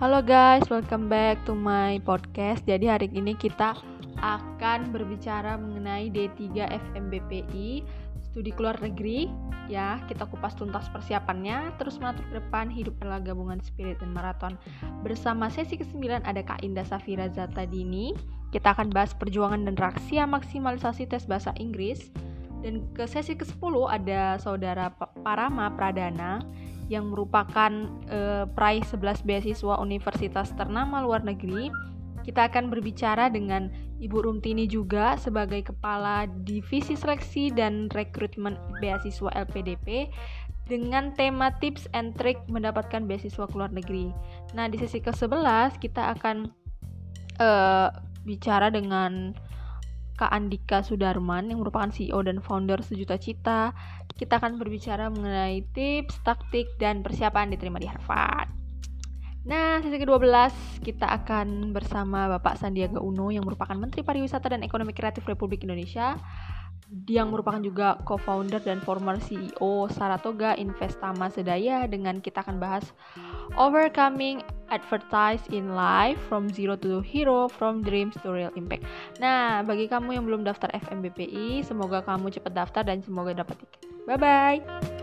Halo guys, welcome back to my podcast. Jadi hari ini kita akan berbicara mengenai D3 FMBPI studi keluar negeri ya. Kita kupas tuntas persiapannya, terus menatap ke depan hidup adalah gabungan spirit dan maraton. Bersama sesi ke-9 ada Kak Indah Safira Zata Dini. Kita akan bahas perjuangan dan raksia maksimalisasi tes bahasa Inggris. Dan ke sesi ke-10 ada saudara Parama Pradana yang merupakan uh, peraih 11 beasiswa universitas ternama luar negeri. Kita akan berbicara dengan Ibu Rumtini juga sebagai Kepala Divisi Seleksi dan Rekrutmen Beasiswa LPDP dengan tema tips and trick mendapatkan beasiswa ke luar negeri. Nah, di sesi ke-11 kita akan uh, bicara dengan Kak Andika Sudarman yang merupakan CEO dan founder Sejuta Cita. Kita akan berbicara mengenai tips, taktik, dan persiapan diterima di Harvard. Nah, sesi ke-12 kita akan bersama Bapak Sandiaga Uno yang merupakan Menteri Pariwisata dan Ekonomi Kreatif Republik Indonesia yang merupakan juga co-founder dan former CEO Saratoga Investama Sedaya dengan kita akan bahas Overcoming Advertise in Life from Zero to Hero from Dreams to Real Impact. Nah, bagi kamu yang belum daftar FMBPI, semoga kamu cepat daftar dan semoga dapat tiket. Bye bye.